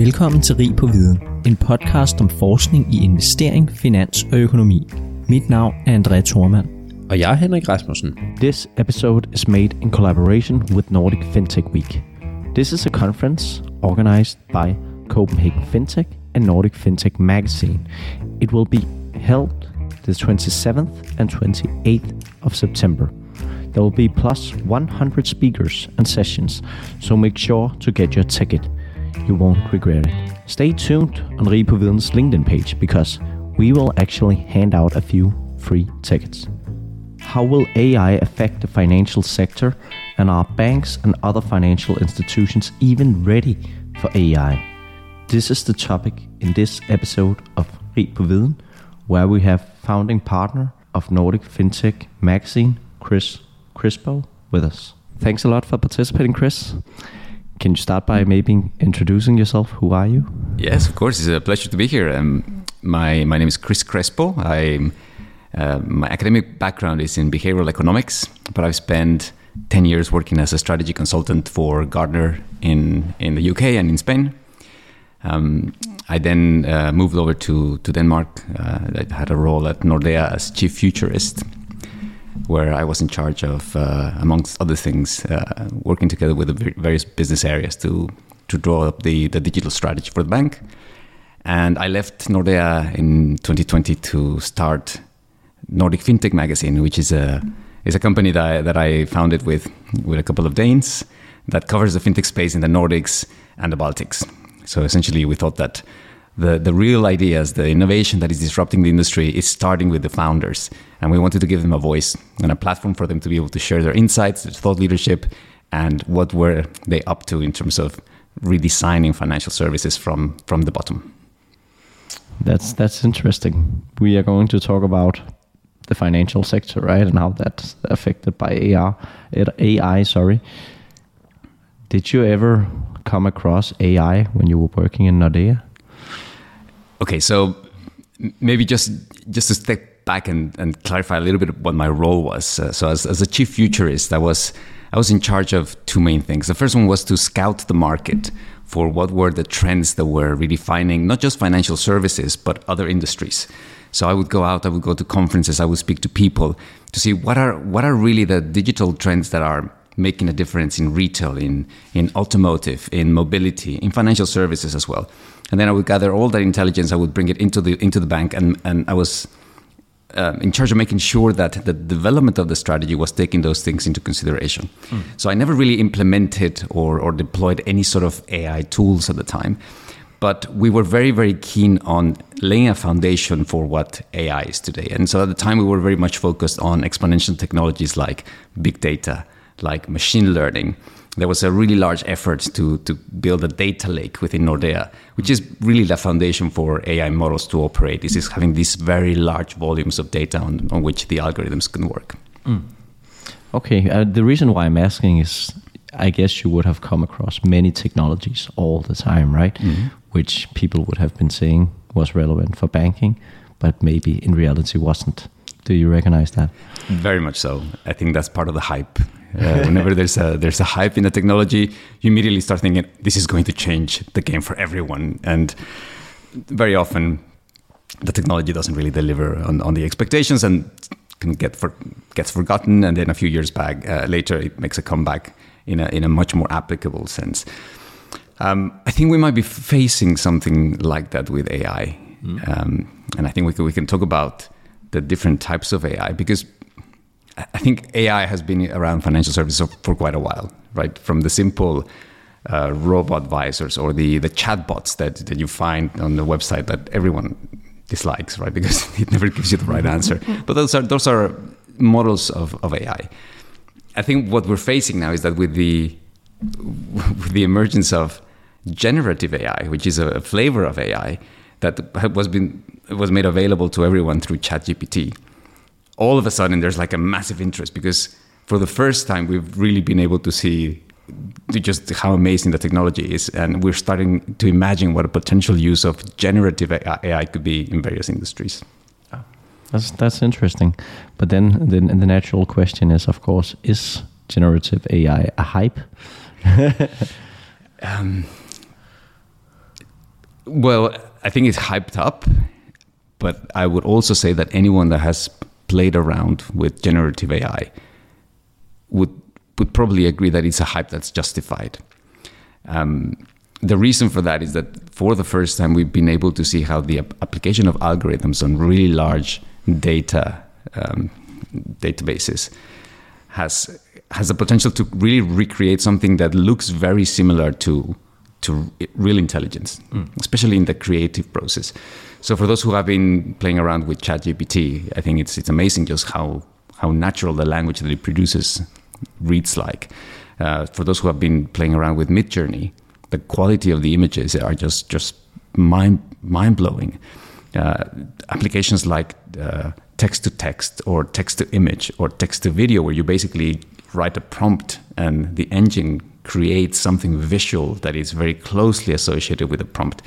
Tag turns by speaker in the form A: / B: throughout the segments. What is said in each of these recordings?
A: Velkommen til Rig på Viden, en podcast om forskning i investering, finans og økonomi. Mit navn er André Thormand.
B: Og jeg er Henrik Rasmussen.
C: This episode is made in collaboration with Nordic FinTech Week. This is a conference organized by Copenhagen FinTech and Nordic FinTech Magazine. It will be held the 27th and 28th of September. There will be plus 100 speakers and sessions, so make sure to get your ticket. You won't regret it. Stay tuned on Rig på Viden's LinkedIn page because we will actually hand out a few free tickets. How will AI affect the financial sector, and are banks and other financial institutions even ready for AI? This is the topic in this episode of Rig på Viden, where we have founding partner of Nordic FinTech Magazine, Chris Crespo, with us. Thanks a lot for participating, Chris. Can you start by maybe introducing yourself? Who are you?
D: Yes, of course. It's a pleasure to be here. Um, my my name is Chris Crespo. I uh, my academic background is in behavioral economics, but I've spent ten years working as a strategy consultant for Gartner in in the UK and in Spain. Um, I then uh, moved over to to Denmark. Uh, I had a role at Nordea as chief futurist, where I was in charge of, uh, amongst other things, uh, working together with the various business areas to to draw up the the digital strategy for the bank. And I left Nordea in 2020 to start Nordic FinTech Magazine, which is a is a company that I, that I founded with with a couple of Danes that covers the fintech space in the Nordics and the Baltics. So essentially, we thought that the, the real ideas, the innovation that is disrupting the industry is starting with the founders. And we wanted to give them a voice and a platform for them to be able to share their insights, their thought leadership, and what were they up to in terms of redesigning financial services from, from the bottom.
C: That's that's interesting. We are going to talk about the financial sector, right, and how that's affected by AR, AI. Sorry. Did you ever come across AI when you were working in Nordea?
D: Okay, so maybe just just to step back and, and clarify a little bit what my role was. Uh, so as, as a chief futurist, I was I was in charge of two main things. The first one was to scout the market for what were the trends that were redefining not just financial services but other industries. So I would go out, I would go to conferences, I would speak to people to see what are what are really the digital trends that are making a difference in retail, in in automotive, in mobility, in financial services as well. And then I would gather all that intelligence, I would bring it into the into the bank, and and I was uh, in charge of making sure that the development of the strategy was taking those things into consideration. Mm. So I never really implemented or, or deployed any sort of AI tools at the time. But we were very, very keen on laying a foundation for what AI is today. And so at the time, we were very much focused on exponential technologies like big data, like machine learning. There was a really large effort to, to build a data lake within Nordea, which is really the foundation for AI models to operate. This is having these very large volumes of data on, on which the algorithms can work. Mm.
C: Okay, uh, the reason why I'm asking is I guess you would have come across many technologies all the time, right? Mm-hmm. Which people would have been saying was relevant for banking, but maybe in reality wasn't. Do you recognize that?
D: Very much so. I think that's part of the hype. Uh, whenever there's a there's a hype in the technology, you immediately start thinking this is going to change the game for everyone, and very often the technology doesn't really deliver on, on the expectations and can get for, gets forgotten, and then a few years back uh, later it makes a comeback in a in a much more applicable sense. Um, I think we might be facing something like that with AI, mm. um, and I think we can, we can talk about the different types of AI because I think AI has been around financial services for quite a while, right? From the simple uh, robot advisors or the, the chatbots that, that you find on the website that everyone dislikes, right? Because it never gives you the right answer. But those are those are models of, of AI. I think what we're facing now is that with the with the emergence of generative AI, which is a flavor of AI that was been was made available to everyone through ChatGPT all of a sudden there's like a massive interest because for the first time we've really been able to see just how amazing the technology is and we're starting to imagine what a potential use of generative AI could be in various industries.
C: That's that's interesting. But then the, the natural question is of course is generative AI a hype?
D: um, Well, I think it's hyped up, but I would also say that anyone that has played around with generative AI would would probably agree that it's a hype that's justified. Um, the reason for that is that for the first time we've been able to see how the ap- application of algorithms on really large data um, databases has has the potential to really recreate something that looks very similar to to real intelligence, mm. especially in the creative process. So for those who have been playing around with ChatGPT, I think it's it's amazing just how how natural the language that it produces reads like. Uh, for those who have been playing around with Midjourney, the quality of the images are just just mind mind blowing. Uh, applications like uh, text to text or text to image or text to video, where you basically write a prompt and the engine creates something visual that is very closely associated with the prompt.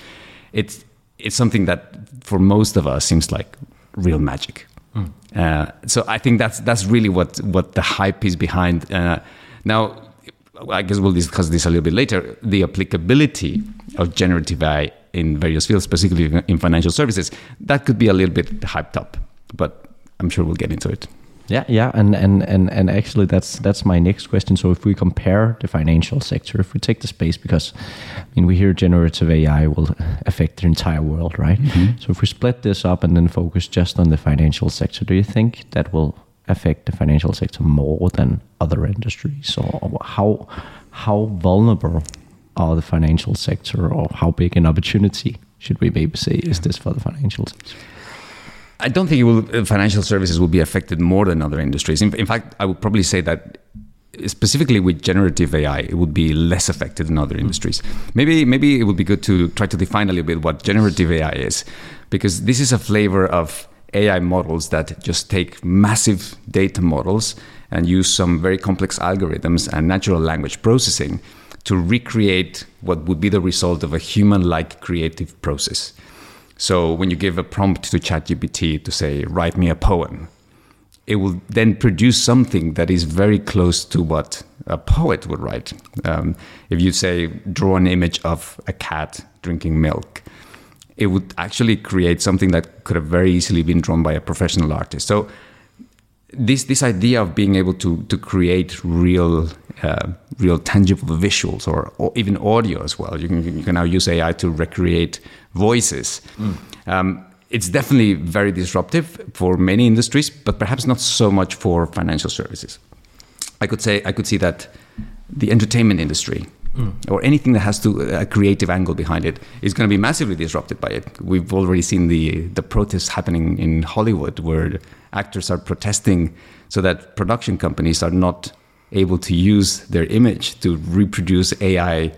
D: It's it's something that for most of us seems like real magic. Mm. Uh, so I think that's that's really what what the hype is behind. Uh, now I guess we'll discuss this a little bit later. The applicability of generative AI in various fields, specifically in financial services, that could be a little bit hyped up, but I'm sure we'll get into it.
C: Yeah, yeah, and, and, and, and actually that's that's my next question. So if we compare the financial sector, if we take the space, because I mean we hear generative AI will affect the entire world, right? Mm-hmm. So if we split this up and then focus just on the financial sector, do you think that will affect the financial sector more than other industries, or how how vulnerable are the financial sector, or how big an opportunity should we maybe say is this for the financial sector?
D: I don't think will, uh, financial services will be affected more than other industries. In, in fact, I would probably say that specifically with generative AI, it would be less affected than other industries. Maybe maybe it would be good to try to define a little bit what generative AI is, because this is a flavor of AI models that just take massive data models and use some very complex algorithms and natural language processing to recreate what would be the result of a human like creative process. So when you give a prompt to ChatGPT to say, write me a poem, it will then produce something that is very close to what a poet would write. Um, if you say, draw an image of a cat drinking milk, it would actually create something that could have very easily been drawn by a professional artist. So this this idea of being able to to create real uh, real tangible visuals or, or, even audio as well. You can you can now use AI to recreate voices. Mm. Um, it's definitely very disruptive for many industries, but perhaps not so much for financial services. I could say I could see that the entertainment industry mm. or anything that has to a creative angle behind it is going to be massively disrupted by it. We've already seen the the protests happening in Hollywood where actors are protesting so that production companies are not able to use their image to reproduce AI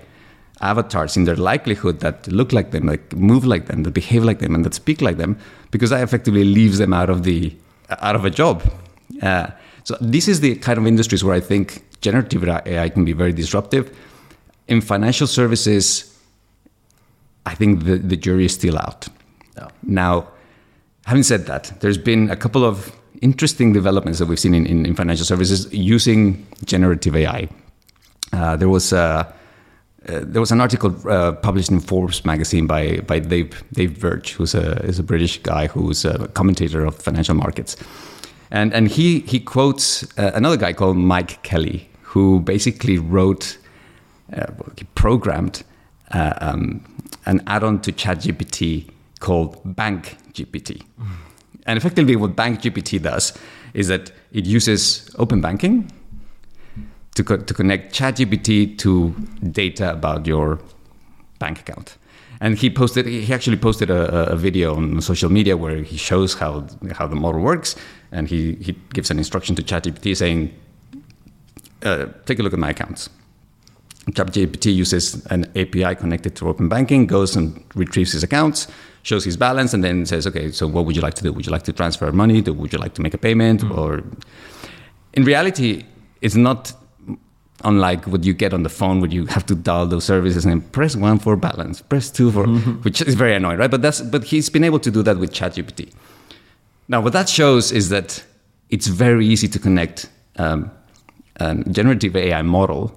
D: avatars in their likelihood that look like them, like move like them, that behave like them, and that speak like them, because that effectively leaves them out of the out of a job. Uh, so this is the kind of industries where I think generative AI can be very disruptive. In financial services, I think the, the jury is still out. No. Now, having said that, there's been a couple of interesting developments that we've seen in, in, in financial services using generative AI. Uh, there was a uh, there was an article uh, published in Forbes magazine by by Dave Dave Birch, who's a is a British guy who's a commentator of financial markets, and and he he quotes uh, another guy called Mike Kelly, who basically wrote, uh, he programmed uh, um, an add-on to ChatGPT called Bank GPT. And effectively, what Bank GPT does is that it uses open banking to, co- to connect ChatGPT to data about your bank account. And he posted, he actually posted a, a, video on social media where he shows how, how the model works. And he, he gives an instruction to ChatGPT saying, uh, take a look at my accounts. ChatGPT uses an API connected to open banking, goes and retrieves his accounts, shows his balance, and then says, okay, so what would you like to do? Would you like to transfer money? Would you like to make a payment? Mm-hmm. Or in reality, it's not unlike what you get on the phone where you have to dial those services and press one for balance, press two for, mm-hmm. which is very annoying, right? But that's but he's been able to do that with ChatGPT. Now, what that shows is that it's very easy to connect um, a generative AI model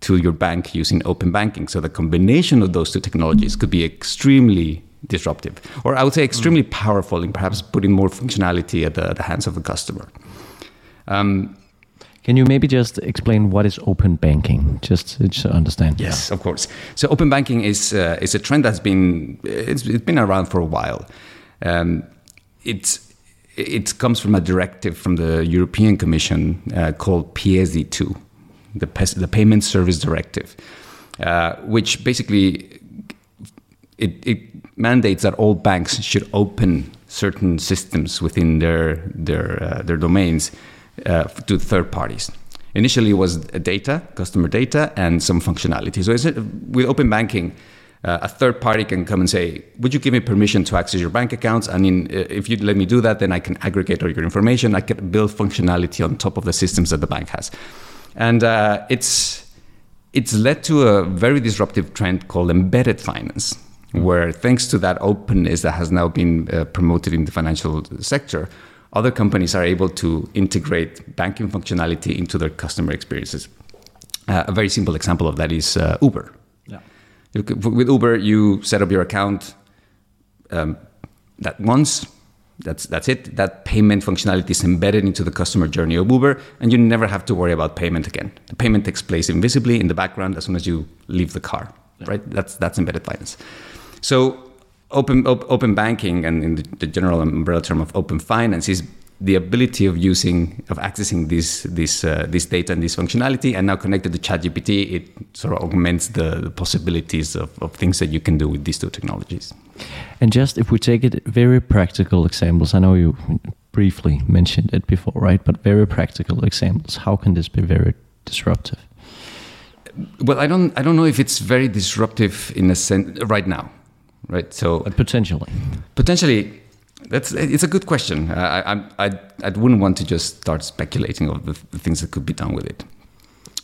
D: to your bank using open banking. So the combination of those two technologies could be extremely disruptive, or I would say extremely powerful in perhaps putting more functionality at the, the hands of the customer. Um,
C: Can you maybe just explain what is open banking, just to, understand?
D: Yes, of course. So open banking is uh, is a trend that's been it's, it's been around for a while. Um, it's it comes from a directive from the European Commission uh, called PSD2, the, the Payment Service Directive, uh, which basically it, it mandates that all banks should open certain systems within their their uh, their domains uh, to third parties. Initially, it was data, customer data, and some functionality. So, with open banking, uh, a third party can come and say, "Would you give me permission to access your bank accounts?" I in, uh, if you let me do that, then I can aggregate all your information. I can build functionality on top of the systems that the bank has, and uh, it's it's led to a very disruptive trend called embedded finance where thanks to that openness that has now been uh, promoted in the financial sector, other companies are able to integrate banking functionality into their customer experiences. Uh, a very simple example of that is uh, Uber. Yeah. With Uber, you set up your account um, that once. That's that's it. That payment functionality is embedded into the customer journey of Uber, and you never have to worry about payment again. The payment takes place invisibly in the background as soon as you leave the car. Yeah. Right? That's that's embedded finance. So open op, open banking and in the, the, general umbrella term of open finance is the ability of using of accessing this this uh, this data and this functionality and now connected to ChatGPT it sort of augments the, the possibilities of, of things that you can do with these two technologies.
C: And just if we take it very practical examples, I know you briefly mentioned it before, right? But very practical examples, how can this be very disruptive?
D: Well, I don't I don't know if it's very disruptive in a sense right now right? So
C: but potentially,
D: potentially, that's it's a good question. I I I, I wouldn't want to just start speculating of the, the, things that could be done with it.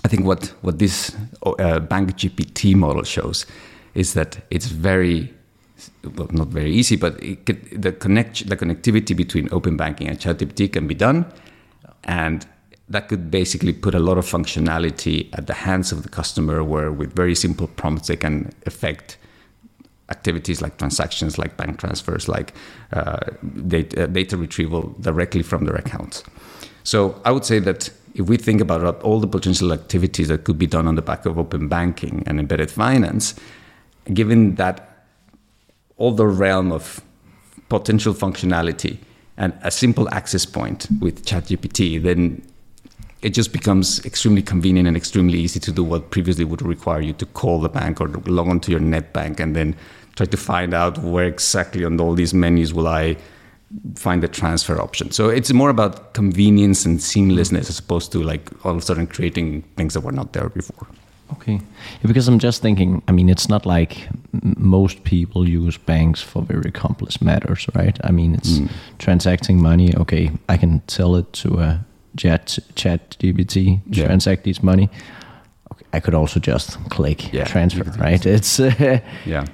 D: I think what what this uh, Bank GPT model shows is that it's very well, not very easy, but could, the connect the connectivity between open banking and ChatGPT can be done, and that could basically put a lot of functionality at the hands of the customer, where with very simple prompts they can affect activities like transactions, like bank transfers, like uh, data, uh, data, retrieval directly from their accounts. So I would say that if we think about all the potential activities that could be done on the back of open banking and embedded finance, given that all the realm of potential functionality and a simple access point with ChatGPT, then it just becomes extremely convenient and extremely easy to do what previously would require you to call the bank or log onto your net bank and then try to find out where exactly on all these menus will I find the transfer option. So it's more about convenience and seamlessness as opposed to like all of a sudden creating things that were not there before.
C: Okay. Yeah, because I'm just thinking, I mean, it's not like most people use banks for very complex matters, right? I mean, it's mm. transacting money. Okay, I can tell it to a chat, chat GPT, yeah. transact this money. Okay, I could also just click yeah. transfer, right? It's uh,
D: yeah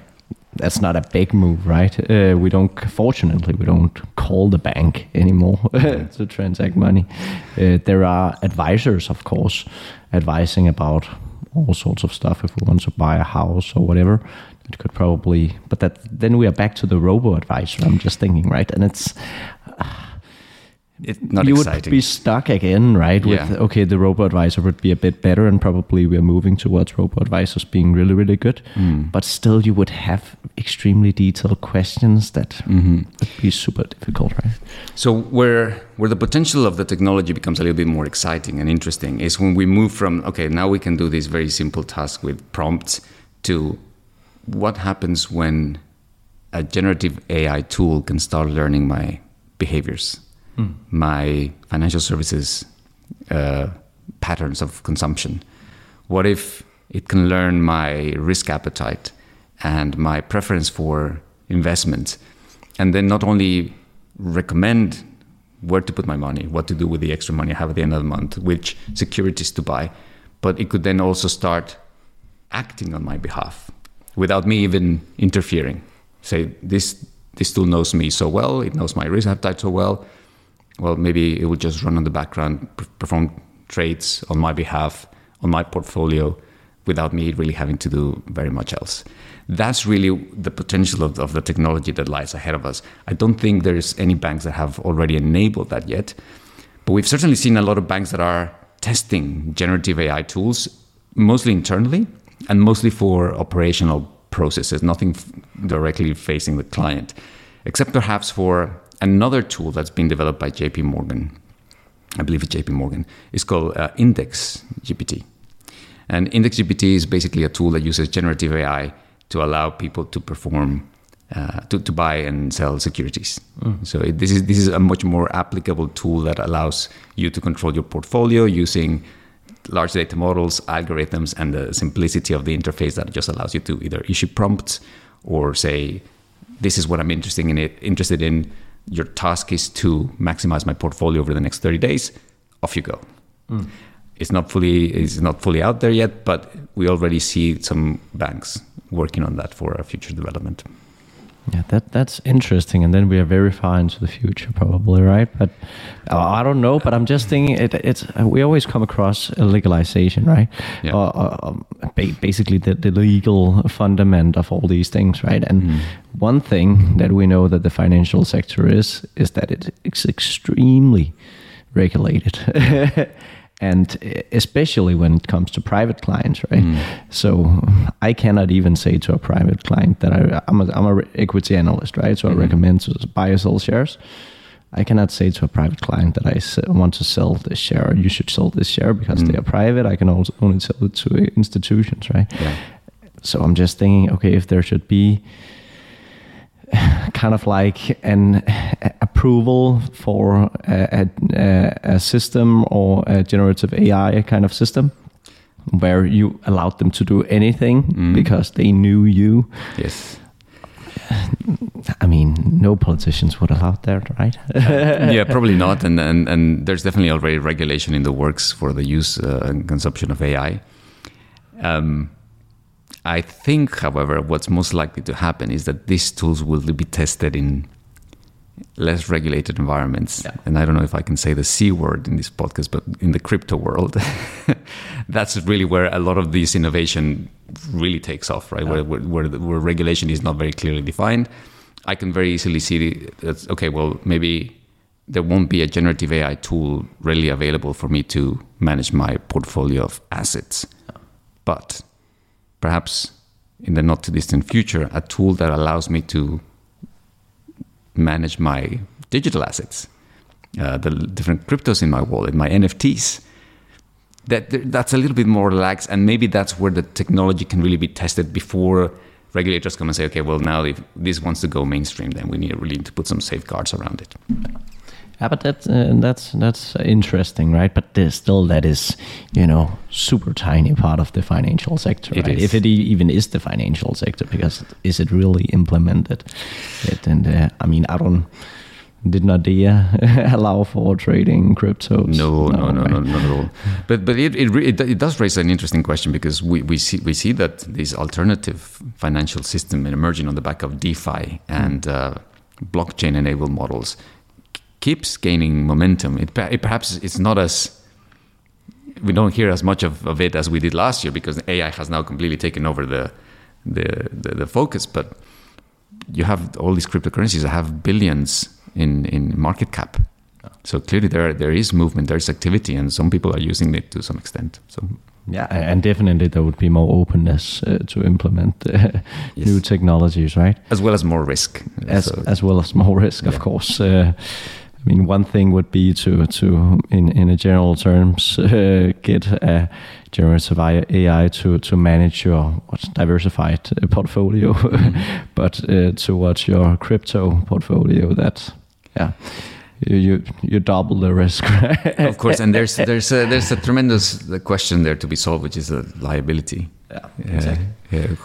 C: that's not a big move, right? Uh, we don't, fortunately, we don't call the bank anymore to transact money. Uh, there are advisors, of course, advising about all sorts of stuff. If we want to buy a house or whatever, it could probably. But that then we are back to the robo advisor. I'm just thinking, right? And it's.
D: It's not
C: you
D: exciting.
C: would be stuck again, right? With yeah. okay, the robo advisor would be a bit better, and probably we're moving towards robo advisors being really, really good. Mm. But still, you would have extremely detailed questions that mm-hmm. would be super difficult, right?
D: So where where the potential of the technology becomes a little bit more exciting and interesting is when we move from okay, now we can do this very simple task with prompts to what happens when a generative AI tool can start learning my behaviors mm. my financial services uh, patterns of consumption? What if it can learn my risk appetite and my preference for investment, and then not only recommend where to put my money, what to do with the extra money I have at the end of the month, which securities to buy, but it could then also start acting on my behalf without me even interfering. Say this this tool knows me so well, it knows my risk appetite so well, well, maybe it will just run on the background, perform trades on my behalf, on my portfolio without me really having to do very much else. That's really the potential of, of the technology that lies ahead of us. I don't think there's any banks that have already enabled that yet, but we've certainly seen a lot of banks that are testing generative AI tools, mostly internally and mostly for operational processes, nothing f- directly facing the client, except perhaps for another tool that's been developed by JP Morgan. I believe it's JP Morgan. is called uh, Index GPT. And Index GPT is basically a tool that uses generative AI to allow people to perform, uh, to, to buy and sell securities. Mm. So it, this is this is a much more applicable tool that allows you to control your portfolio using large data models, algorithms, and the simplicity of the interface that just allows you to either issue prompts or say, "This is what I'm interested in. It interested in." Your task is to maximize my portfolio over the next 30 days. Off you go. Mm it's not fully it's not fully out there yet, but we already see some banks working on that for a future development.
C: Yeah, that that's interesting, and then we are very far into the future, probably, right? But uh, I don't know. But I'm just thinking, it, it's uh, we always come across legalization, right? Yeah. Uh, uh, um, basically, the, the legal fundament of all these things, right? And mm. one thing that we know that the financial sector is is that it, it's extremely regulated. and especially when it comes to private clients, right? Mm. So I cannot even say to a private client that I, am a, I'm a equity analyst, right? So mm. I recommend to buy or sell shares. I cannot say to a private client that I want to sell this share. You should sell this share because mm. they are private. I can also only sell it to institutions, right? Yeah. So I'm just thinking, okay, if there should be kind of like an approval for a, a, a, system or a generative AI kind of system where you allowed them to do anything mm. because they knew you.
D: Yes.
C: I mean, no politicians would allow that, right?
D: yeah, probably not. And, and and there's definitely already regulation in the works for the use uh, and consumption of AI. Um, I think, however, what's most likely to happen is that these tools will be tested in less regulated environments. Yeah. And I don't know if I can say the C word in this podcast, but in the crypto world, that's really where a lot of this innovation really takes off, right? Yeah. Where, where, where, regulation is not very clearly defined. I can very easily see that, okay, well, maybe there won't be a generative AI tool readily available for me to manage my portfolio of assets. But perhaps in the not too distant future, a tool that allows me to manage my digital assets, uh, the different cryptos in my wallet, my NFTs. That that's a little bit more relaxed, and maybe that's where the technology can really be tested before regulators come and say, okay, well now if this wants to go mainstream, then we need really to put some safeguards around it.
C: Yeah, but that, uh, that's that's interesting, right? But still, that is you know super tiny part of the financial sector, it right? Is. If it even is the financial sector, because is it really implemented? It, and uh, I mean, I don't. Did Nordea allow for trading cryptos?
D: No, no, no, right? no, not at all. But but it, it it, it does raise an interesting question because we, we see we see that this alternative financial system emerging on the back of DeFi and uh, blockchain enabled models keeps gaining momentum. It, it, perhaps it's not as we don't hear as much of, of it as we did last year because AI has now completely taken over the the, the, the focus. But you have all these cryptocurrencies that have billions in, in market cap. So clearly there there is movement, there is activity, and some people are using it to some extent. So
C: yeah, and definitely there would be more openness uh, to implement uh, yes. new technologies, right?
D: As well as more risk,
C: as so. as well as more risk, yeah. of course. Uh, I mean, one thing would be to to in in a general terms uh, get a generative AI to to manage your diversified uh, portfolio, mm-hmm. but uh, towards your crypto portfolio, that yeah. You, you, double the risk.
D: of course, and there's there's a, there's a tremendous question there to be solved, which is the liability.
C: Yeah, exactly.
D: Uh,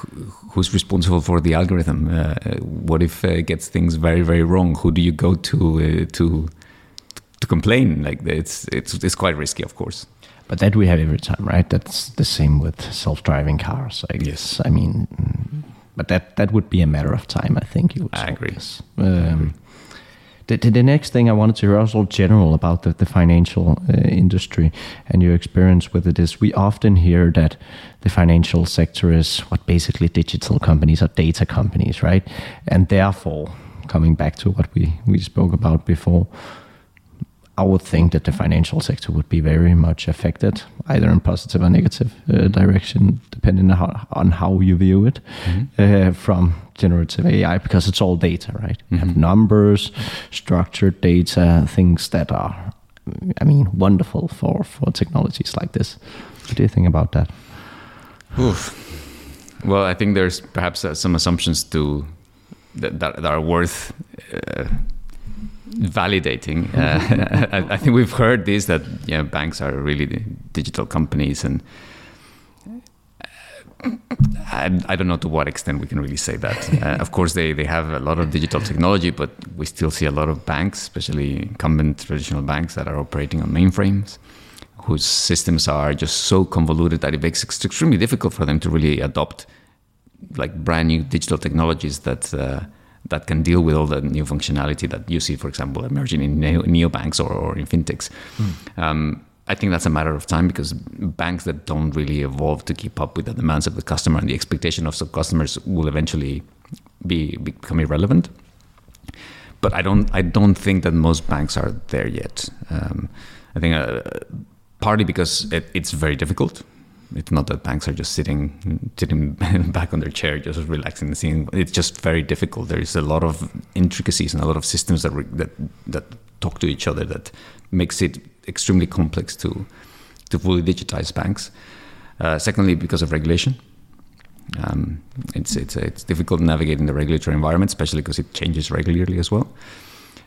D: who's responsible for the algorithm? Uh, what if it gets things very very wrong? Who do you go to uh, to to complain? Like it's it's it's quite risky, of course.
C: But that we have every time, right? That's the same with self-driving cars. I guess. I mean, but that that would be a matter of time. I think you.
D: Would
C: I
D: agree. Um,
C: the, the next thing I wanted to hear also general about the, the financial uh, industry and your experience with it is we often hear that the financial sector is what basically digital companies or data companies, right? And therefore, coming back to what we, we spoke about before, I would think that the financial sector would be very much affected, either in positive or negative uh, direction, depending on how, on how you view it, mm-hmm. uh, from generative AI, because it's all data, right? Mm-hmm. You have numbers, structured data, things that are, I mean, wonderful for, for technologies like this. What do you think about that?
D: Oof. Well, I think there's perhaps uh, some assumptions to that, that, that are worth uh, validating. Uh, I, I, think we've heard this that you know, banks are really digital companies, and uh, I, I, don't know to what extent we can really say that. Uh, of course, they, they have a lot of digital technology, but we still see a lot of banks, especially incumbent traditional banks, that are operating on mainframes, whose systems are just so convoluted that it makes it extremely difficult for them to really adopt like brand new digital technologies that uh, that can deal with all the new functionality that you see, for example, emerging in neo- neobanks or, or in fintechs. Mm. Um, I think that's a matter of time because banks that don't really evolve to keep up with the demands of the customer and the expectation of some customers will eventually be become irrelevant. But I don't I don't think that most banks are there yet. Um, I think uh, partly because it, it's very difficult it's not that banks are just sitting sitting back on their chair, just relaxing and seeing. It's just very difficult. There is a lot of intricacies and a lot of systems that re, that that talk to each other that makes it extremely complex to to fully digitize banks. Uh, secondly, because of regulation. Um, it's it's it's difficult navigating the regulatory environment, especially because it changes regularly as well.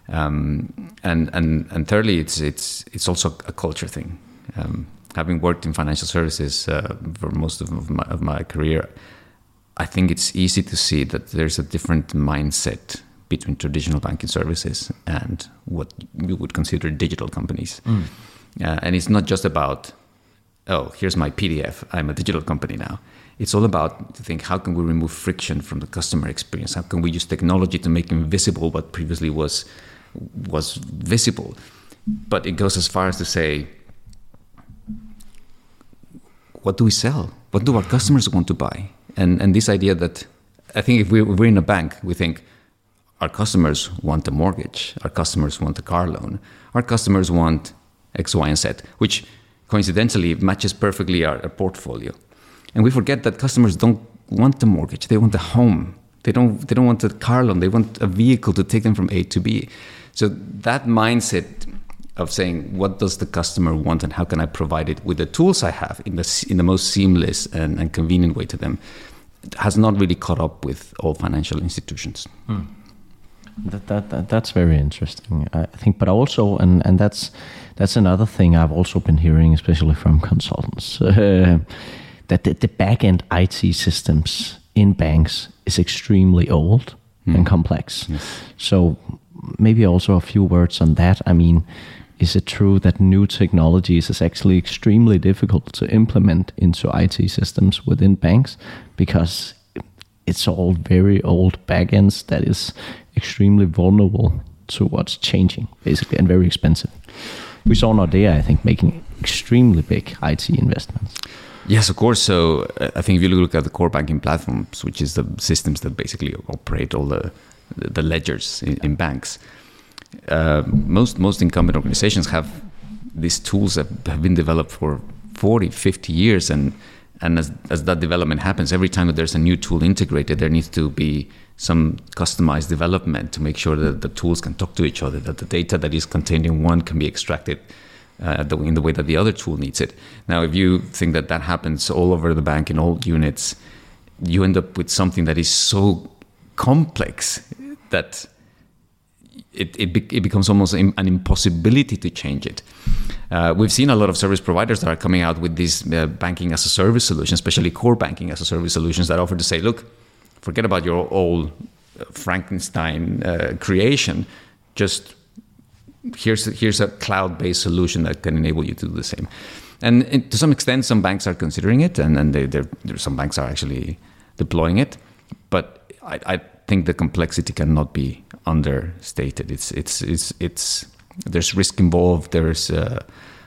D: Um, and and and thirdly, it's it's it's also a culture thing. Um, having worked in financial services uh, for most of my, of my, career, I think it's easy to see that there's a different mindset between traditional banking services and what you would consider digital companies. Mm. Uh, and it's not just about, oh, here's my PDF, I'm a digital company now. It's all about to think how can we remove friction from the customer experience? How can we use technology to make invisible what previously was was visible? But it goes as far as to say, what do we sell? What do our customers want to buy? And and this idea that I think if we're, we're in a bank, we think our customers want a mortgage, our customers want a car loan, our customers want X, Y, and Z, which coincidentally matches perfectly our, our portfolio. And we forget that customers don't want a mortgage; they want a home. They don't. They don't want a car loan. They want a vehicle to take them from A to B. So that mindset of saying what does the customer want and how can I provide it with the tools I have in the in the most seamless and, and convenient way to them has not really caught up with all financial institutions. Hmm.
C: That, that, that, that's very interesting, I think. But also, and and that's that's another thing I've also been hearing, especially from consultants, uh, that the, the back end IT systems in banks is extremely old mm. and complex. Yes. So maybe also a few words on that. I mean, is it true that new technologies is actually extremely difficult to implement into IT systems within banks because it's all very old backends that is extremely vulnerable to what's changing, basically, and very expensive. We saw Nordea, I think, making extremely big IT investments.
D: Yes, of course. So uh, I think if you look at the core banking platforms, which is the systems that basically operate all the the ledgers in, in banks, uh, most most incumbent organizations have these tools that have been developed for 40 50 years and and as, as that development happens every time that there's a new tool integrated there needs to be some customized development to make sure that the tools can talk to each other that the data that is contained in one can be extracted uh, in the way that the other tool needs it. Now if you think that that happens all over the bank in all units you end up with something that is so complex that it, it, be, it becomes almost an impossibility to change it. Uh, we've seen a lot of service providers that are coming out with these uh, banking as a service solutions, especially core banking as a service solutions that offer to say, look, forget about your old uh, Frankenstein uh, creation. Just here's here's a cloud-based solution that can enable you to do the same. And, and to some extent, some banks are considering it, and, and they, some banks are actually deploying it. But I, I think the complexity cannot be understated. It's it's it's it's there's risk involved. There's uh,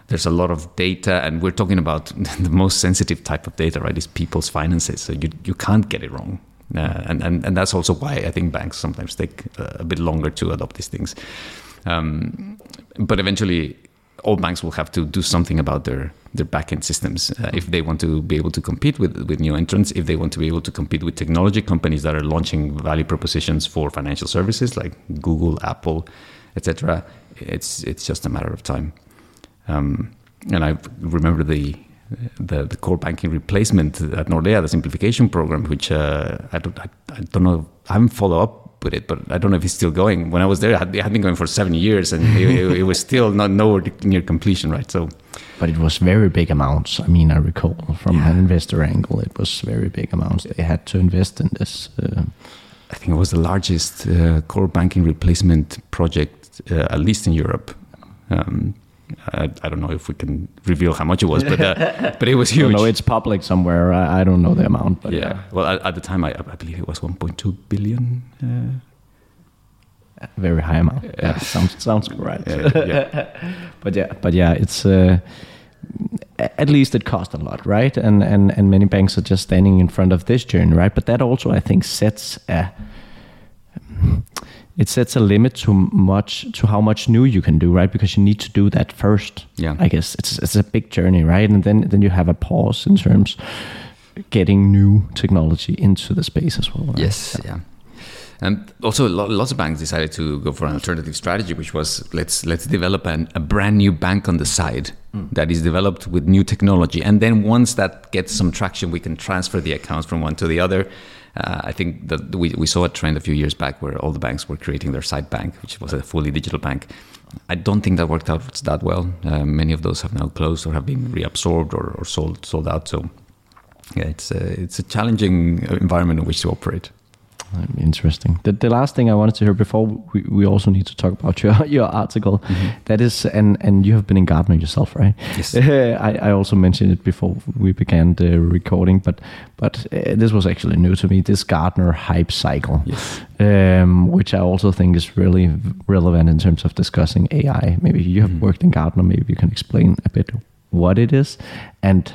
D: there's a lot of data, and we're talking about the most sensitive type of data, right? Is people's finances. So you you can't get it wrong. Uh, and, and and that's also why I think banks sometimes take a bit longer to adopt these things. Um, but eventually, all banks will have to do something about their their backend systems uh, if they want to be able to compete with with new entrants. If they want to be able to compete with technology companies that are launching value propositions for financial services like Google, Apple, etc. It's it's just a matter of time. Um, and I remember the the, the, core banking replacement at Nordea, the simplification program, which uh, I don't I, I, don't know I haven't followed up with it, but I don't know if it's still going. When I was there, it had, it had been going for seven years, and it, it, it, was still not nowhere near completion, right? So,
C: but it was very big amounts. I mean, I recall from yeah. an investor angle, it was very big amounts they had to invest in this. Uh,
D: I think it was the largest uh, core banking replacement project, uh, at least in Europe. Um, I, I, don't know if we can reveal how much it was, but uh, but it was huge.
C: No, it's public somewhere. I, I, don't know the amount, but
D: yeah. Well, at, at the time, I, I, believe it was 1.2 billion.
C: Uh, very high amount. Yeah, sounds sounds correct. yeah. but yeah, but yeah, it's uh, at least it cost a lot, right? And and and many banks are just standing in front of this journey, right? But that also, I think, sets a it sets a limit to much to how much new you can do, right? Because you need to do that first.
D: Yeah,
C: I guess it's it's a big journey, right? And then then you have a pause in terms getting new technology into the space as well. Right?
D: Yes, yeah. yeah. And also, lots of banks decided to go for an alternative strategy, which was let's let's develop an, a brand new bank on the side mm. that is developed with new technology, and then once that gets some traction, we can transfer the accounts from one to the other uh, I think that we, we saw a trend a few years back where all the banks were creating their side bank, which was a fully digital bank. I don't think that worked out that well. Uh, many of those have now closed or have been reabsorbed or, or sold sold out. So yeah, it's a, it's a challenging environment in which to operate.
C: Interesting. The, the last thing I wanted to hear before we, we also need to talk about your your article. Mm-hmm. That is, and and you have been in Gartner yourself, right?
D: Yes.
C: I, I also mentioned it before we began the recording, but but uh, this was actually new to me. This Gartner hype cycle,
D: yes.
C: um, which I also think is really relevant in terms of discussing AI. Maybe you have mm-hmm. worked in Gartner. Maybe you can explain a bit what it is and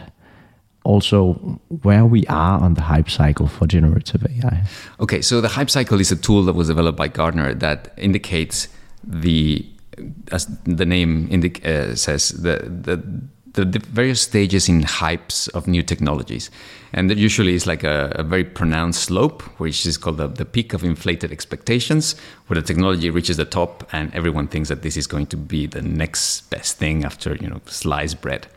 C: also where we are on the hype cycle for generative AI.
D: Okay, so the hype cycle is a tool that was developed by Gartner that indicates the, as the name indic- uh, says, the, the the, the, various stages in hypes of new technologies. And that usually is like a, a, very pronounced slope, which is called the, the peak of inflated expectations, where the technology reaches the top and everyone thinks that this is going to be the next best thing after, you know, sliced bread.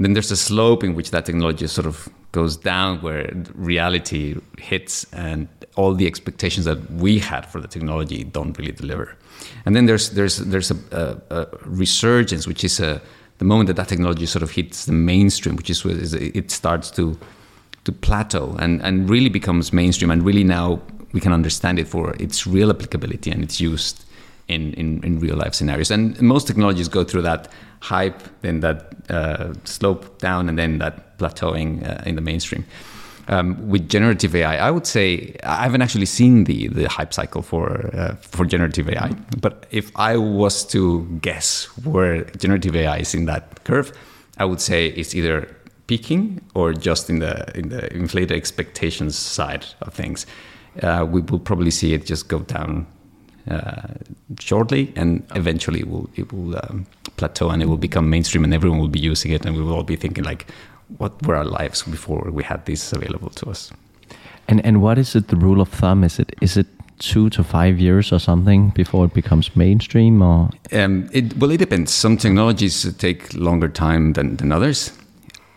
D: Then there's a slope in which that technology sort of goes down where reality hits and all the expectations that we had for the technology don't really deliver. And then there's there's there's a, a, a resurgence, which is a the moment that that technology sort of hits the mainstream, which is, is it starts to to plateau and, and really becomes mainstream and really now we can understand it for its real applicability and its used in, in, in real life scenarios. And most technologies go through that hype, then that uh, slope down, and then that plateauing uh, in the mainstream. Um, with generative AI, I would say I haven't actually seen the the hype cycle for uh, for generative AI. But if I was to guess where generative AI is in that curve, I would say it's either peaking or just in the in the inflated expectations side of things. Uh, we will probably see it just go down shortly, and eventually it will it will um, plateau and it will become mainstream, and everyone will be using it, and we will all be thinking like, what were our lives before we had this available to us?
C: And and what is it? The rule of thumb is it is it two to five years or something before it becomes mainstream or
D: um, it, well it depends some technologies take longer time than, than others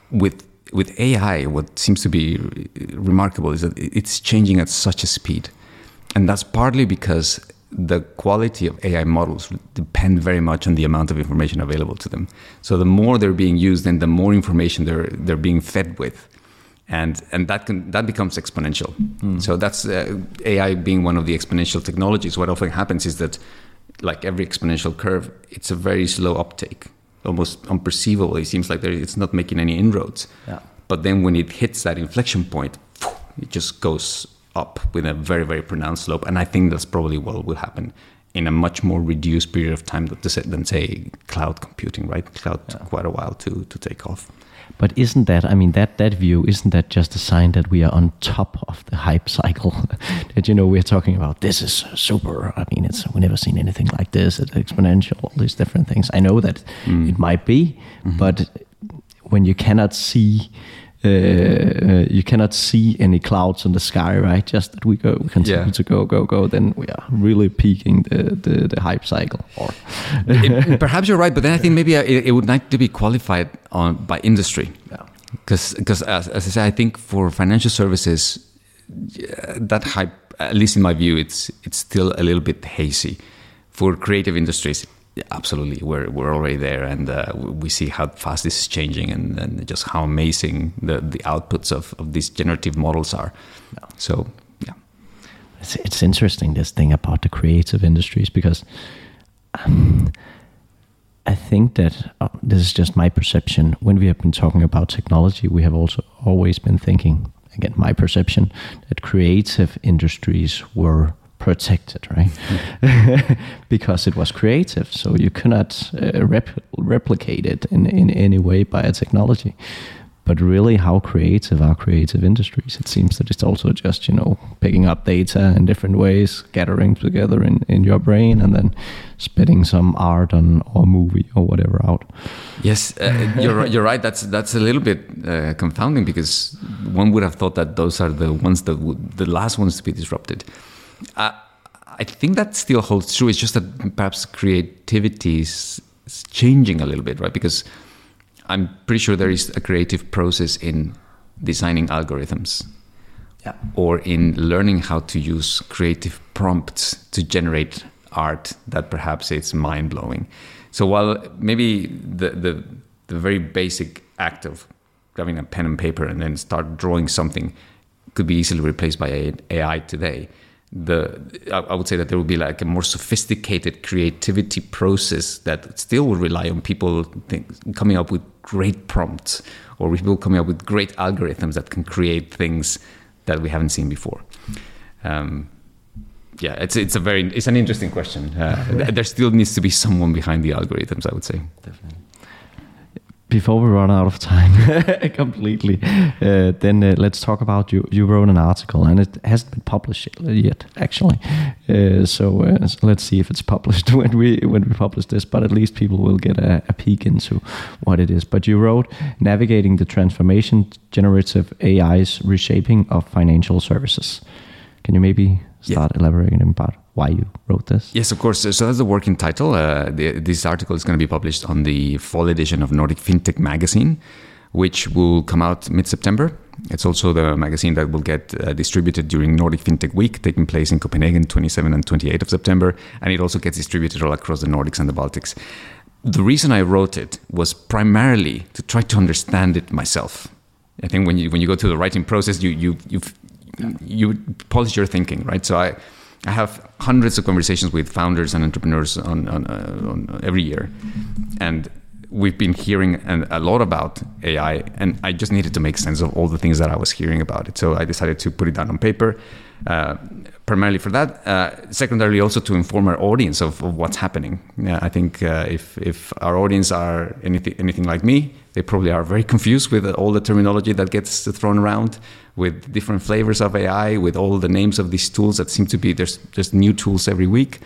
D: with with ai what seems to be remarkable is that it's changing at such a speed and that's partly because the quality of AI models depend very much on the amount of information available to them. So the more they're being used, and the more information they're they're being fed with, and and that can that becomes exponential. Mm. So that's uh, AI being one of the exponential technologies. What often happens is that, like every exponential curve, it's a very slow uptake, almost unperceivable. It seems like it's not making any inroads.
C: Yeah.
D: But then when it hits that inflection point, it just goes up with a very very pronounced slope, and I think that's probably what will happen in a much more reduced period of time than say cloud computing. Right, cloud yeah. took quite a while to to take off.
C: But isn't that, I mean, that, that view, isn't that just a sign that we are on top of the hype cycle? that, you know, we're talking about this is super. I mean, it's, we've never seen anything like this. It's exponential, all these different things. I know that mm. it might be, mm-hmm. but when you cannot see uh, uh, you cannot see any clouds in the sky, right? Just that we go we continue yeah. to go, go, go. Then we are really peaking the the, the hype cycle. Or
D: it, perhaps you're right, but then I think maybe it, it would need to be qualified on by industry. Because because as, as I say, I think for financial services, that hype, at least in my view, it's it's still a little bit hazy. For creative industries, yeah, absolutely, we're we're already there, and uh, we see how fast this is changing, and, and just how amazing the the outputs of, of these generative models are. Yeah. So yeah,
C: it's it's interesting this thing about the creative industries because. Um, I think that uh, this is just my perception. When we have been talking about technology, we have also always been thinking, again, my perception, that creative industries were protected, right? because it was creative, so you cannot uh, rep- replicate it in, in any way by a technology. But really, how creative are creative industries? It seems that it's also just you know picking up data in different ways, gathering together in, in your brain, and then spitting some art on or movie or whatever out.
D: Yes, uh, you're you're right. That's that's a little bit uh, confounding because one would have thought that those are the ones that would, the last ones to be disrupted. I think that still holds true. It's just that perhaps creativity is changing a little bit, right? Because I'm pretty sure there is a creative process in designing algorithms yeah. or in learning how to use creative prompts to generate art that perhaps it's mind blowing. So while maybe the, the, the very basic act of grabbing a pen and paper and then start drawing something could be easily replaced by AI today, the I would say that there will be like a more sophisticated creativity process that still will rely on people think, coming up with great prompts or people coming up with great algorithms that can create things that we haven't seen before. Um, yeah, it's it's a very it's an interesting question. Uh, there still needs to be someone behind the algorithms, I would say. Definitely
C: before we run out of time completely, uh, then uh, let's talk about you. You wrote an article, and it hasn't been published yet, actually. Uh, so, uh, so, let's see if it's published when we when we publish this. But at least people will get a, a, peek into what it is. But you wrote navigating the transformation, generative AI's reshaping of financial services. Can you maybe start yeah. elaborating about why you wrote this?
D: Yes, of course. So that's the working title. Uh, the, this article is going to be published on the fall edition of Nordic FinTech magazine, which will come out mid September. It's also the magazine that will get uh, distributed during Nordic FinTech Week, taking place in Copenhagen, 27 and 28 of September, and it also gets distributed all across the Nordics and the Baltics. The reason I wrote it was primarily to try to understand it myself. I think when you when you go through the writing process, you you you you polish your thinking, right? So I I have hundreds of conversations with founders and entrepreneurs on, on, uh, on every year, and we've been hearing an, a lot about AI, and I just needed to make sense of all the things that I was hearing about it. So I decided to put it down on paper, uh, primarily for that. Uh, secondarily, also to inform our audience of, of what's happening. Yeah, I think uh, if if our audience are anything anything like me, they probably are very confused with all the terminology that gets thrown around with different flavors of AI, with all the names of these tools that seem to be there's just new tools every week.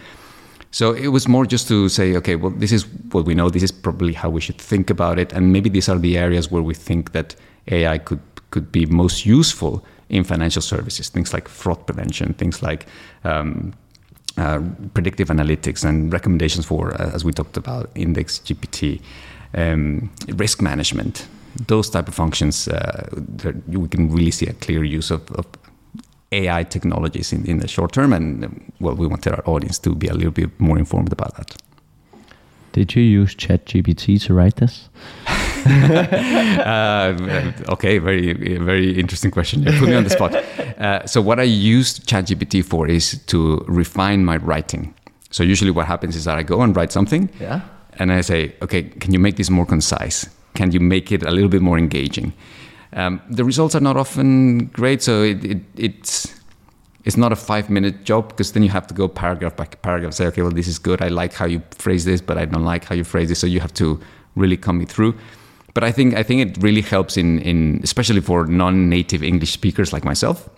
D: So it was more just to say, okay, well, this is what we know. This is probably how we should think about it, and maybe these are the areas where we think that AI could could be most useful in financial services. Things like fraud prevention, things like um, uh, predictive analytics and recommendations for, uh, as we talked about, index GPT, um, risk management, those type of functions, uh, we can really see a clear use of, of AI technologies in, in the short term. And well, we wanted our audience to be a little bit more informed about that.
C: Did you use ChatGPT to write this?
D: uh, okay, very very interesting question. You put me on the spot. Uh, so what I used ChatGPT for is to refine my writing. So usually what happens is that I go and write something, yeah. And I say, okay, can you make this more concise? can you make it a little bit more engaging? Um, the results are not often great, so it, it, it's it's not a five minute job because then you have to go paragraph by paragraph say okay well this is good i like how you phrase this but i don't like how you phrase this so you have to really come it through but i think i think it really helps in in especially for non-native english speakers like myself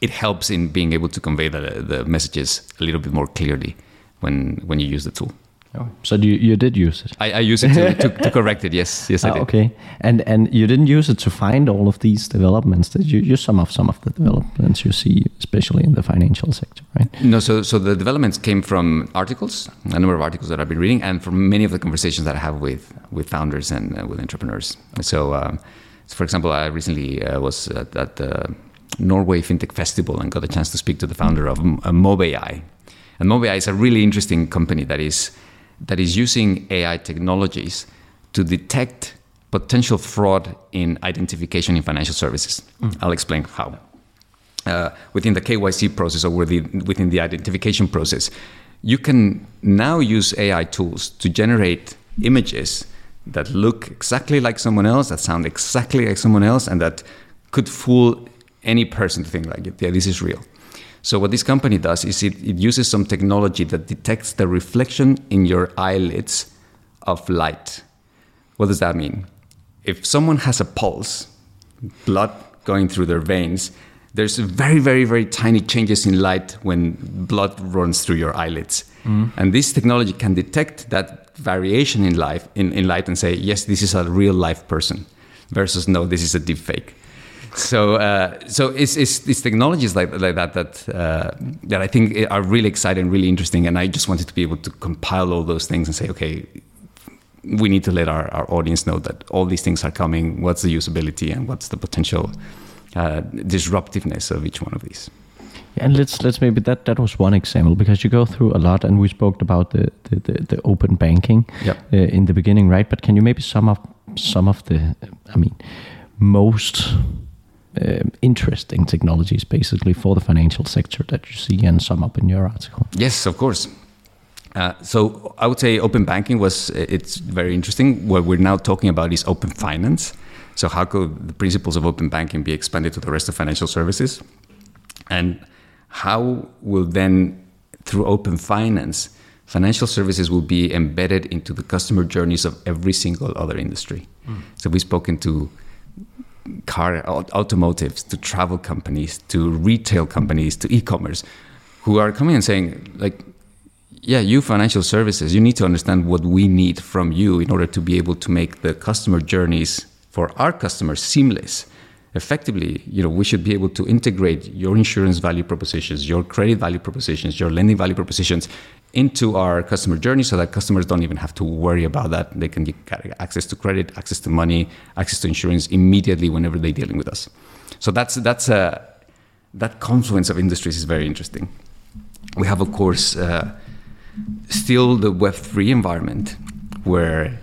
D: it helps in being able to convey the, the messages a little bit more clearly when when you use the tool
C: Oh, so you, you did use it?
D: I, I use it to, to, to correct it. Yes, yes, I
C: Ah,
D: did.
C: okay, and and you didn't use it to find all of these developments. Did you use some of some of the developments you see, especially in the financial sector, right?
D: No, so so the developments came from articles, a number of articles that I've been reading, and from many of the conversations that I have with with founders and uh, with entrepreneurs. So, um, so, for example, I recently uh, was at, at the Norway FinTech Festival and got a chance to speak to the founder of uh, Mobai. And Mobai is a really interesting company that is that is using AI technologies to detect potential fraud in identification in financial services. I'll explain how uh, within the KYC process or within, within the identification process, you can now use AI tools to generate images that look exactly like someone else, that sound exactly like someone else, and that could fool any person to think like, yeah, this is real. So what this company does is it, it uses some technology that detects the reflection in your eyelids of light. What does that mean? If someone has a pulse, blood going through their veins, there's very, very, very tiny changes in light when blood runs through your eyelids. Mm-hmm. And this technology can detect that variation in life in, in light and say, yes, this is a real life person, versus no, this is a deep fake. So, uh, so it's, it's, it's technologies like, like that that uh, that I think are really exciting, really interesting, and I just wanted to be able to compile all those things and say, okay, we need to let our, our audience know that all these things are coming. What's the usability and what's the potential uh, disruptiveness of each one of these?
C: And let's let's maybe that that was one example because you go through a lot, and we spoke about the the, the, the open banking
D: Yep.
C: uh, in the beginning, right? But can you maybe sum up some of the, I mean, most um, interesting technologies basically for the financial sector that you see and sum up in your article?
D: Yes, of course. Uh, so I would say open banking was it's very interesting. What we're now talking about is open finance. So how could the principles of open banking be expanded to the rest of financial services? And how will then, through open finance, financial services will be embedded into the customer journeys of every single other industry? So we've spoken to car automotives to travel companies to retail companies to e-commerce who are coming and saying like yeah you financial services you need to understand what we need from you in order to be able to make the customer journeys for our customers seamless effectively you know we should be able to integrate your insurance value propositions your credit value propositions your lending value propositions into our customer journey so that customers don't even have to worry about that. They can get access to credit access to money access to insurance immediately whenever they're dealing with us. So that's that's a that confluence of industries is very interesting. We have of course uh, still the web3 environment where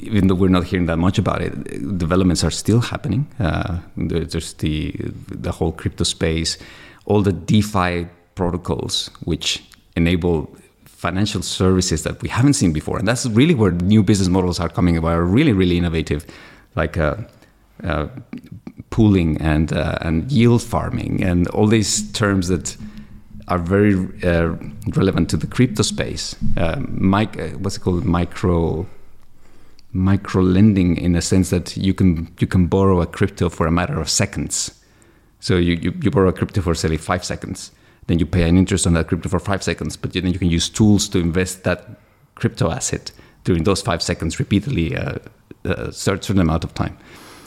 D: even though we're not hearing that much about it, developments are still happening. Uh, there's the the whole crypto space, all the DeFi protocols, which enable financial services that we haven't seen before, and that's really where new business models are coming about. Are really, really innovative, like uh, uh, pooling and uh, and yield farming, and all these terms that are very uh, relevant to the crypto space. Mic- uh, what's it called? Micro micro lending in a sense that you can you can borrow a crypto for a matter of seconds. So you, you, you borrow a crypto for say five seconds, then you pay an interest on that crypto for five seconds, but then you can use tools to invest that crypto asset during those five seconds repeatedly uh, a certain amount of time.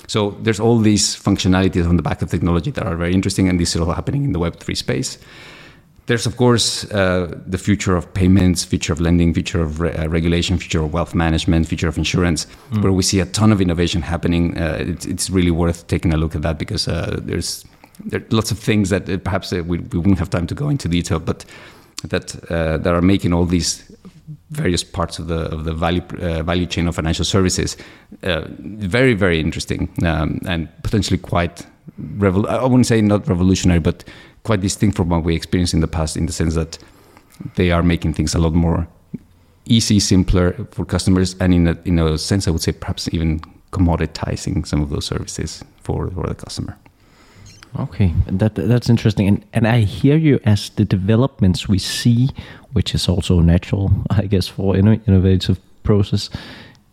D: So there's all these functionalities on the back of technology that are very interesting, and this is all happening in the Web3 space. There's of course uh, the future of payments, future of lending, future of re- uh, regulation, future of wealth management, future of insurance, where we see a ton of innovation happening. Uh, it's, it's really worth taking a look at that because uh, there's there are lots of things that uh, perhaps uh, we, we wouldn't have time to go into detail, but that uh, that are making all these various parts of the of the value uh, value chain of financial services uh, very very interesting um, and potentially quite revol- I wouldn't say not revolutionary, but quite distinct from what we experienced in the past, in the sense that they are making things a lot more easy, simpler for customers, and in a, in a sense, I would say perhaps even commoditizing some of those services for, for the customer.
C: Okay, that that's interesting, and and I hear you as the developments we see, which is also natural, I guess, for inno- innovative process.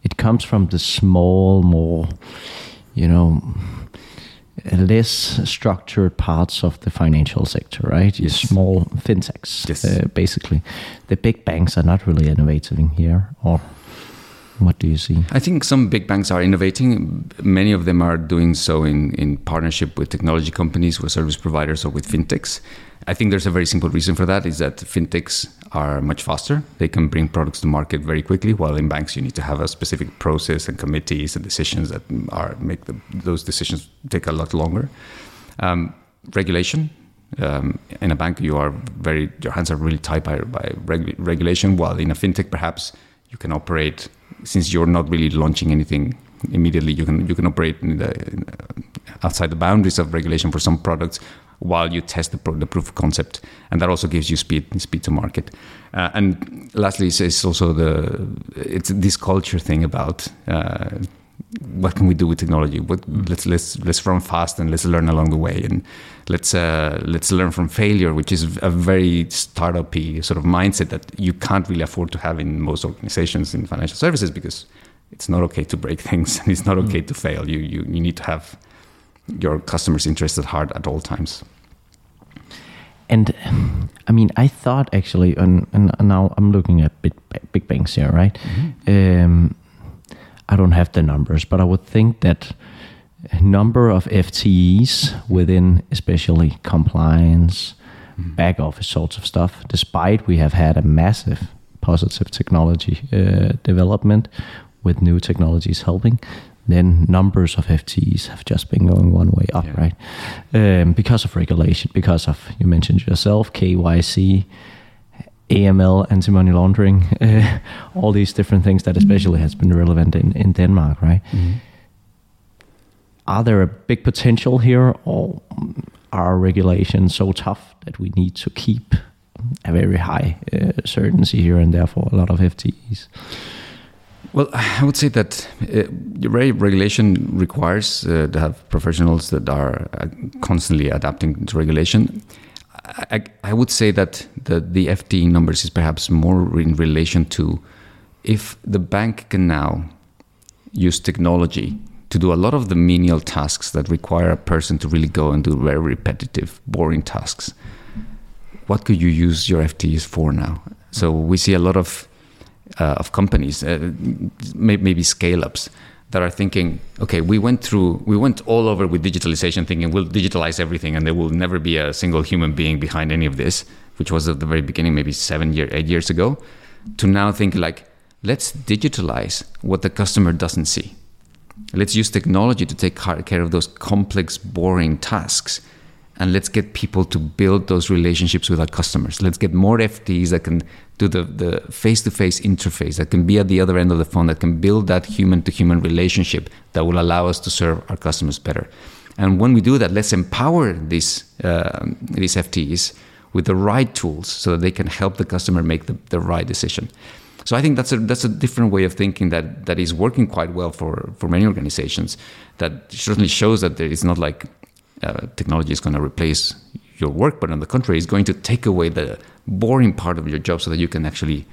C: It comes from the small, more, you know, less structured parts of the financial sector, right?
D: Yes.
C: small fintechs,
D: Yes.
C: uh, basically. The big banks are not really innovating here, or what do you see?
D: I think some big banks are innovating. Many of them are doing so in, in partnership with technology companies, with service providers, or with fintechs. I think there's a very simple reason for that: is that fintechs are much faster. They can bring products to market very quickly, while in banks you need to have a specific process and committees and decisions that are make the, those decisions take a lot longer. Um, regulation. Um, in a bank, you are very your hands are really tied by, by reg- regulation. While in a fintech, perhaps you can operate since you're not really launching anything immediately. You can you can operate in the, in, outside the boundaries of regulation for some products while you test the, pro- the proof of concept, and that also gives you speed speed to market. Uh, and lastly, it's, is also the it's this culture thing about. Uh, what can we do with technology? What, let's let's let's run fast and let's learn along the way, and let's uh, let's learn from failure, which is a very startup-y sort of mindset that you can't really afford to have in most organizations in financial services because it's not okay to break things and it's not okay to fail. You you you need to have your customers' interests at heart at all times.
C: And I mean, I thought actually, and, and now I'm looking at big, big banks here, right? Um, I don't have the numbers, but I would think that number of FTEs within, especially compliance, back office sorts of stuff, despite we have had a massive positive technology uh, development with new technologies helping, then numbers of FTEs have just been going one way up,
D: Yeah.
C: right? Um, because of regulation, because of, you mentioned yourself, KYC, AML, anti-money laundering, uh, all these different things that especially has been relevant in, in Denmark, right? Are there a big potential here, or are regulations so tough that we need to keep a very high uh, certainty here, and therefore a lot of FTEs?
D: Well, I would say that uh, regulation requires uh, to have professionals that are uh, constantly adapting to regulation. I, I, would say that the, the FTE numbers is perhaps more in relation to if the bank can now use technology to do a lot of the menial tasks that require a person to really go and do very repetitive, boring tasks. What could you use your FTEs for now? So we see a lot of uh, of companies, uh, maybe scale ups, that are thinking, okay, we went through, we went all over with digitalization, thinking we'll digitalize everything, and there will never be a single human being behind any of this, which was at the very beginning, maybe seven year, eight years ago, to now think like, let's digitalize what the customer doesn't see. Let's use technology to take care of those complex, boring tasks. And let's get people to build those relationships with our customers. Let's get more FTs that can do the, the face-to-face interface, that can be at the other end of the phone, that can build that human-to-human relationship that will allow us to serve our customers better. And when we do that, let's empower these uh, these FTs with the right tools so that they can help the customer make the, the right decision. So I think that's a that's a different way of thinking that that is working quite well for for many organizations. That certainly shows that there is not like uh, technology is going to replace your work, but on the contrary, it's going to take away the boring part of your job so that you can actually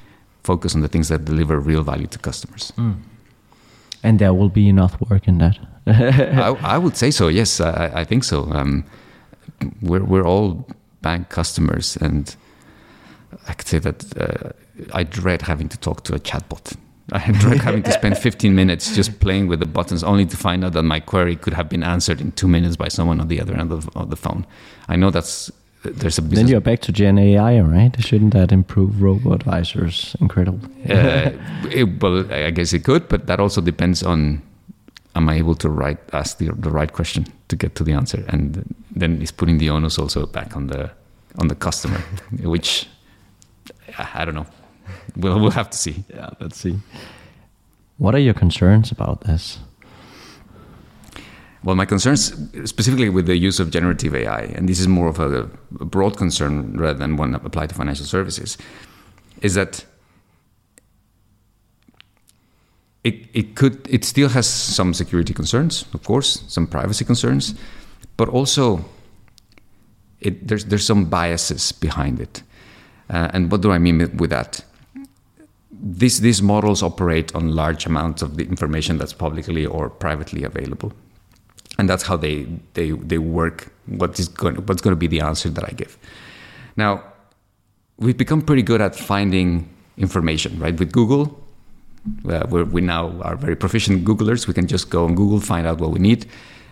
D: focus on the things that deliver real value to customers.
C: And there will be enough work in that.
D: I, I would say so. Yes, I, I think so. Um, we're we're all bank customers, and I could say that uh, I dread having to talk to a chatbot. I dread having to spend 15 minutes just playing with the buttons, only to find out that my query could have been answered in two minutes by someone on the other end of, of the phone. I know that's there's a business.
C: then you're back to Gen AI, right? Shouldn't that improve robo advisors? Incredible.
D: uh, it, well, I guess it could, but that also depends on am I able to write ask the, the right question to get to the answer, and then it's putting the onus also back on the on the customer, which I I don't know. We'll we'll have to see.
C: Yeah, let's see. What are your concerns about this?
D: Well, my concerns specifically with the use of generative AI, and this is more of a, a broad concern rather than one applied to financial services, is that it, it could it still has some security concerns, of course, some privacy concerns, but also it, there's there's some biases behind it. Uh, and what do I mean with that? These these models operate on large amounts of the information that's publicly or privately available, and that's how they they they work. What is going what's going to be the answer that I give? Now, we've become pretty good at finding information, right? With Google, uh, we now are very proficient Googlers. We can just go on Google, find out what we need,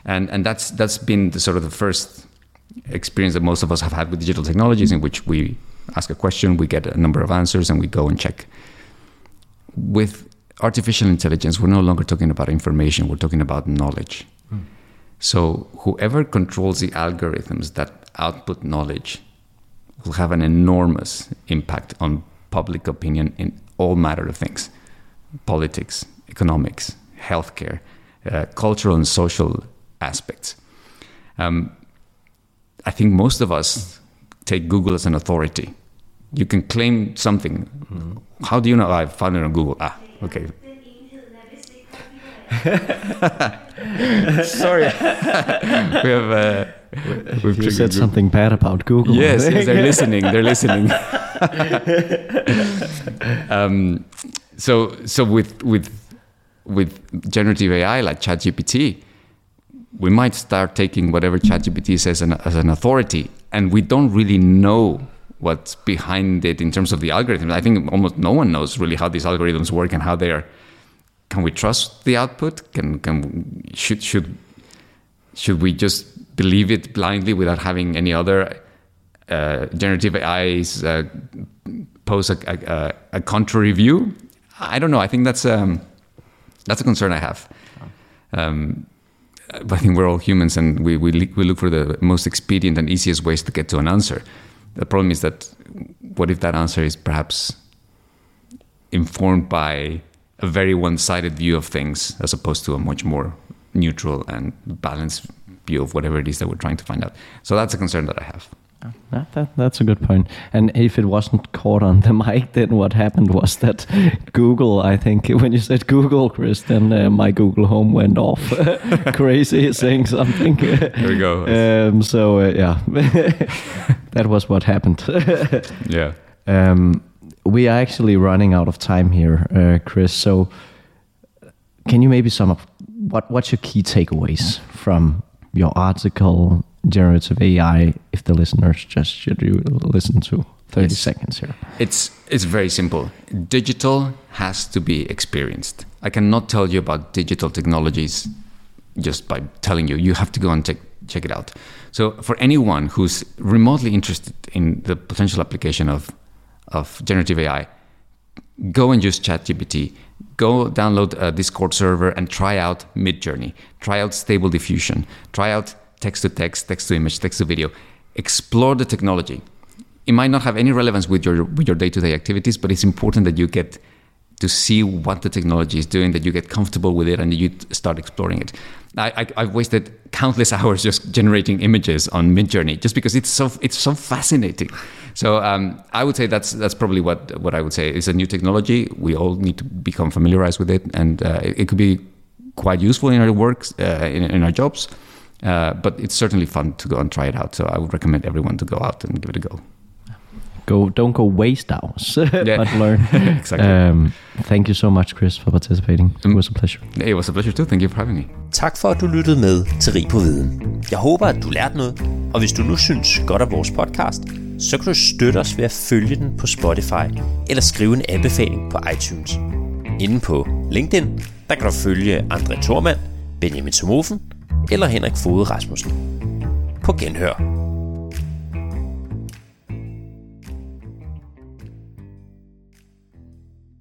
D: and and that's that's been the sort of the first experience that most of us have had with digital technologies, in which we ask a question, we get a number of answers, and we go and check. With artificial intelligence, we're no longer talking about information; we're talking about knowledge. Mm. So whoever controls the algorithms that output knowledge will have an enormous impact on public opinion in all matter of things politics, economics, healthcare, uh, cultural and social aspects. Um, I think most of us take Google as an authority. You can claim something. Mm. How do you know? I found it on Google. Ah, okay. Sorry, we have. Uh,
C: we've you said something bad about Google.
D: Yes, yes they're listening. They're listening. um, so, so with with with generative AI like ChatGPT, we might start taking whatever ChatGPT says an, as an authority, and we don't really know what's behind it in terms of the algorithms. I think almost no one knows really how these algorithms work and how they're. Can we trust the output? Can can should should should we just believe it blindly without having any other uh, generative AIs uh, pose a, a, a, contrary view? I don't know. I think that's um, that's a concern I have. Um, I think we're all humans and we, we, we look for the most expedient and easiest ways to get to an answer. The problem is that what if that answer is perhaps informed by a very one sided view of things as opposed to a much more neutral and balanced view of whatever it is that we're trying to find out? So that's a concern that I have.
C: That, that, that's a good point. And if it wasn't caught on the mic, then what happened was that Google, I think, when you said Google, Chris, then uh, my Google Home went off crazy, saying something.
D: There we go.
C: Um, so, uh, yeah, that was what happened.
D: yeah.
C: Um, we are actually running out of time here, uh, Chris. So, can you maybe sum up what what's your key takeaways from your article generative AI if the listeners just should you listen to 30 it's, seconds here?
D: It's it's very simple. Digital has to be experienced. I cannot tell you about digital technologies just by telling you. You have to go and check check it out. So for anyone who's remotely interested in the potential application of of generative AI, go and use ChatGPT. Go download a Discord server and try out Midjourney. Try out Stable Diffusion. Try out text to text, text to image, text to video. Explore the technology. It might not have any relevance with your with your day-to-day activities, but it's important that you get to see what the technology is doing, that you get comfortable with it, and you start exploring it. I, have wasted countless hours just generating images on Midjourney just because it's so it's so fascinating. So um, I would say that's that's probably what what I would say is a new technology. We all need to become familiarized with it, and uh, it, it, could be quite useful in our works, uh, in, in our jobs. Uh, but it's certainly fun to go and try it out. So I would recommend everyone to go out and give it a go.
C: Go, don't go waste hours,
D: yeah.
C: but learn.
D: exactly. Um,
C: thank you so much, Chris, for participating. It was a pleasure.
D: It was a pleasure too. Thank you for having me.
B: Tak for, at du lyttede med til Rig på Viden. Jeg håber, at du lærte noget, og hvis du nu synes godt af vores podcast, så kan du støtte os ved at følge den på Spotify eller skrive en anbefaling på iTunes. Inden på LinkedIn, der kan du følge André Thormand, Benjamin Somofen eller Henrik Fode Rasmussen. På genhør.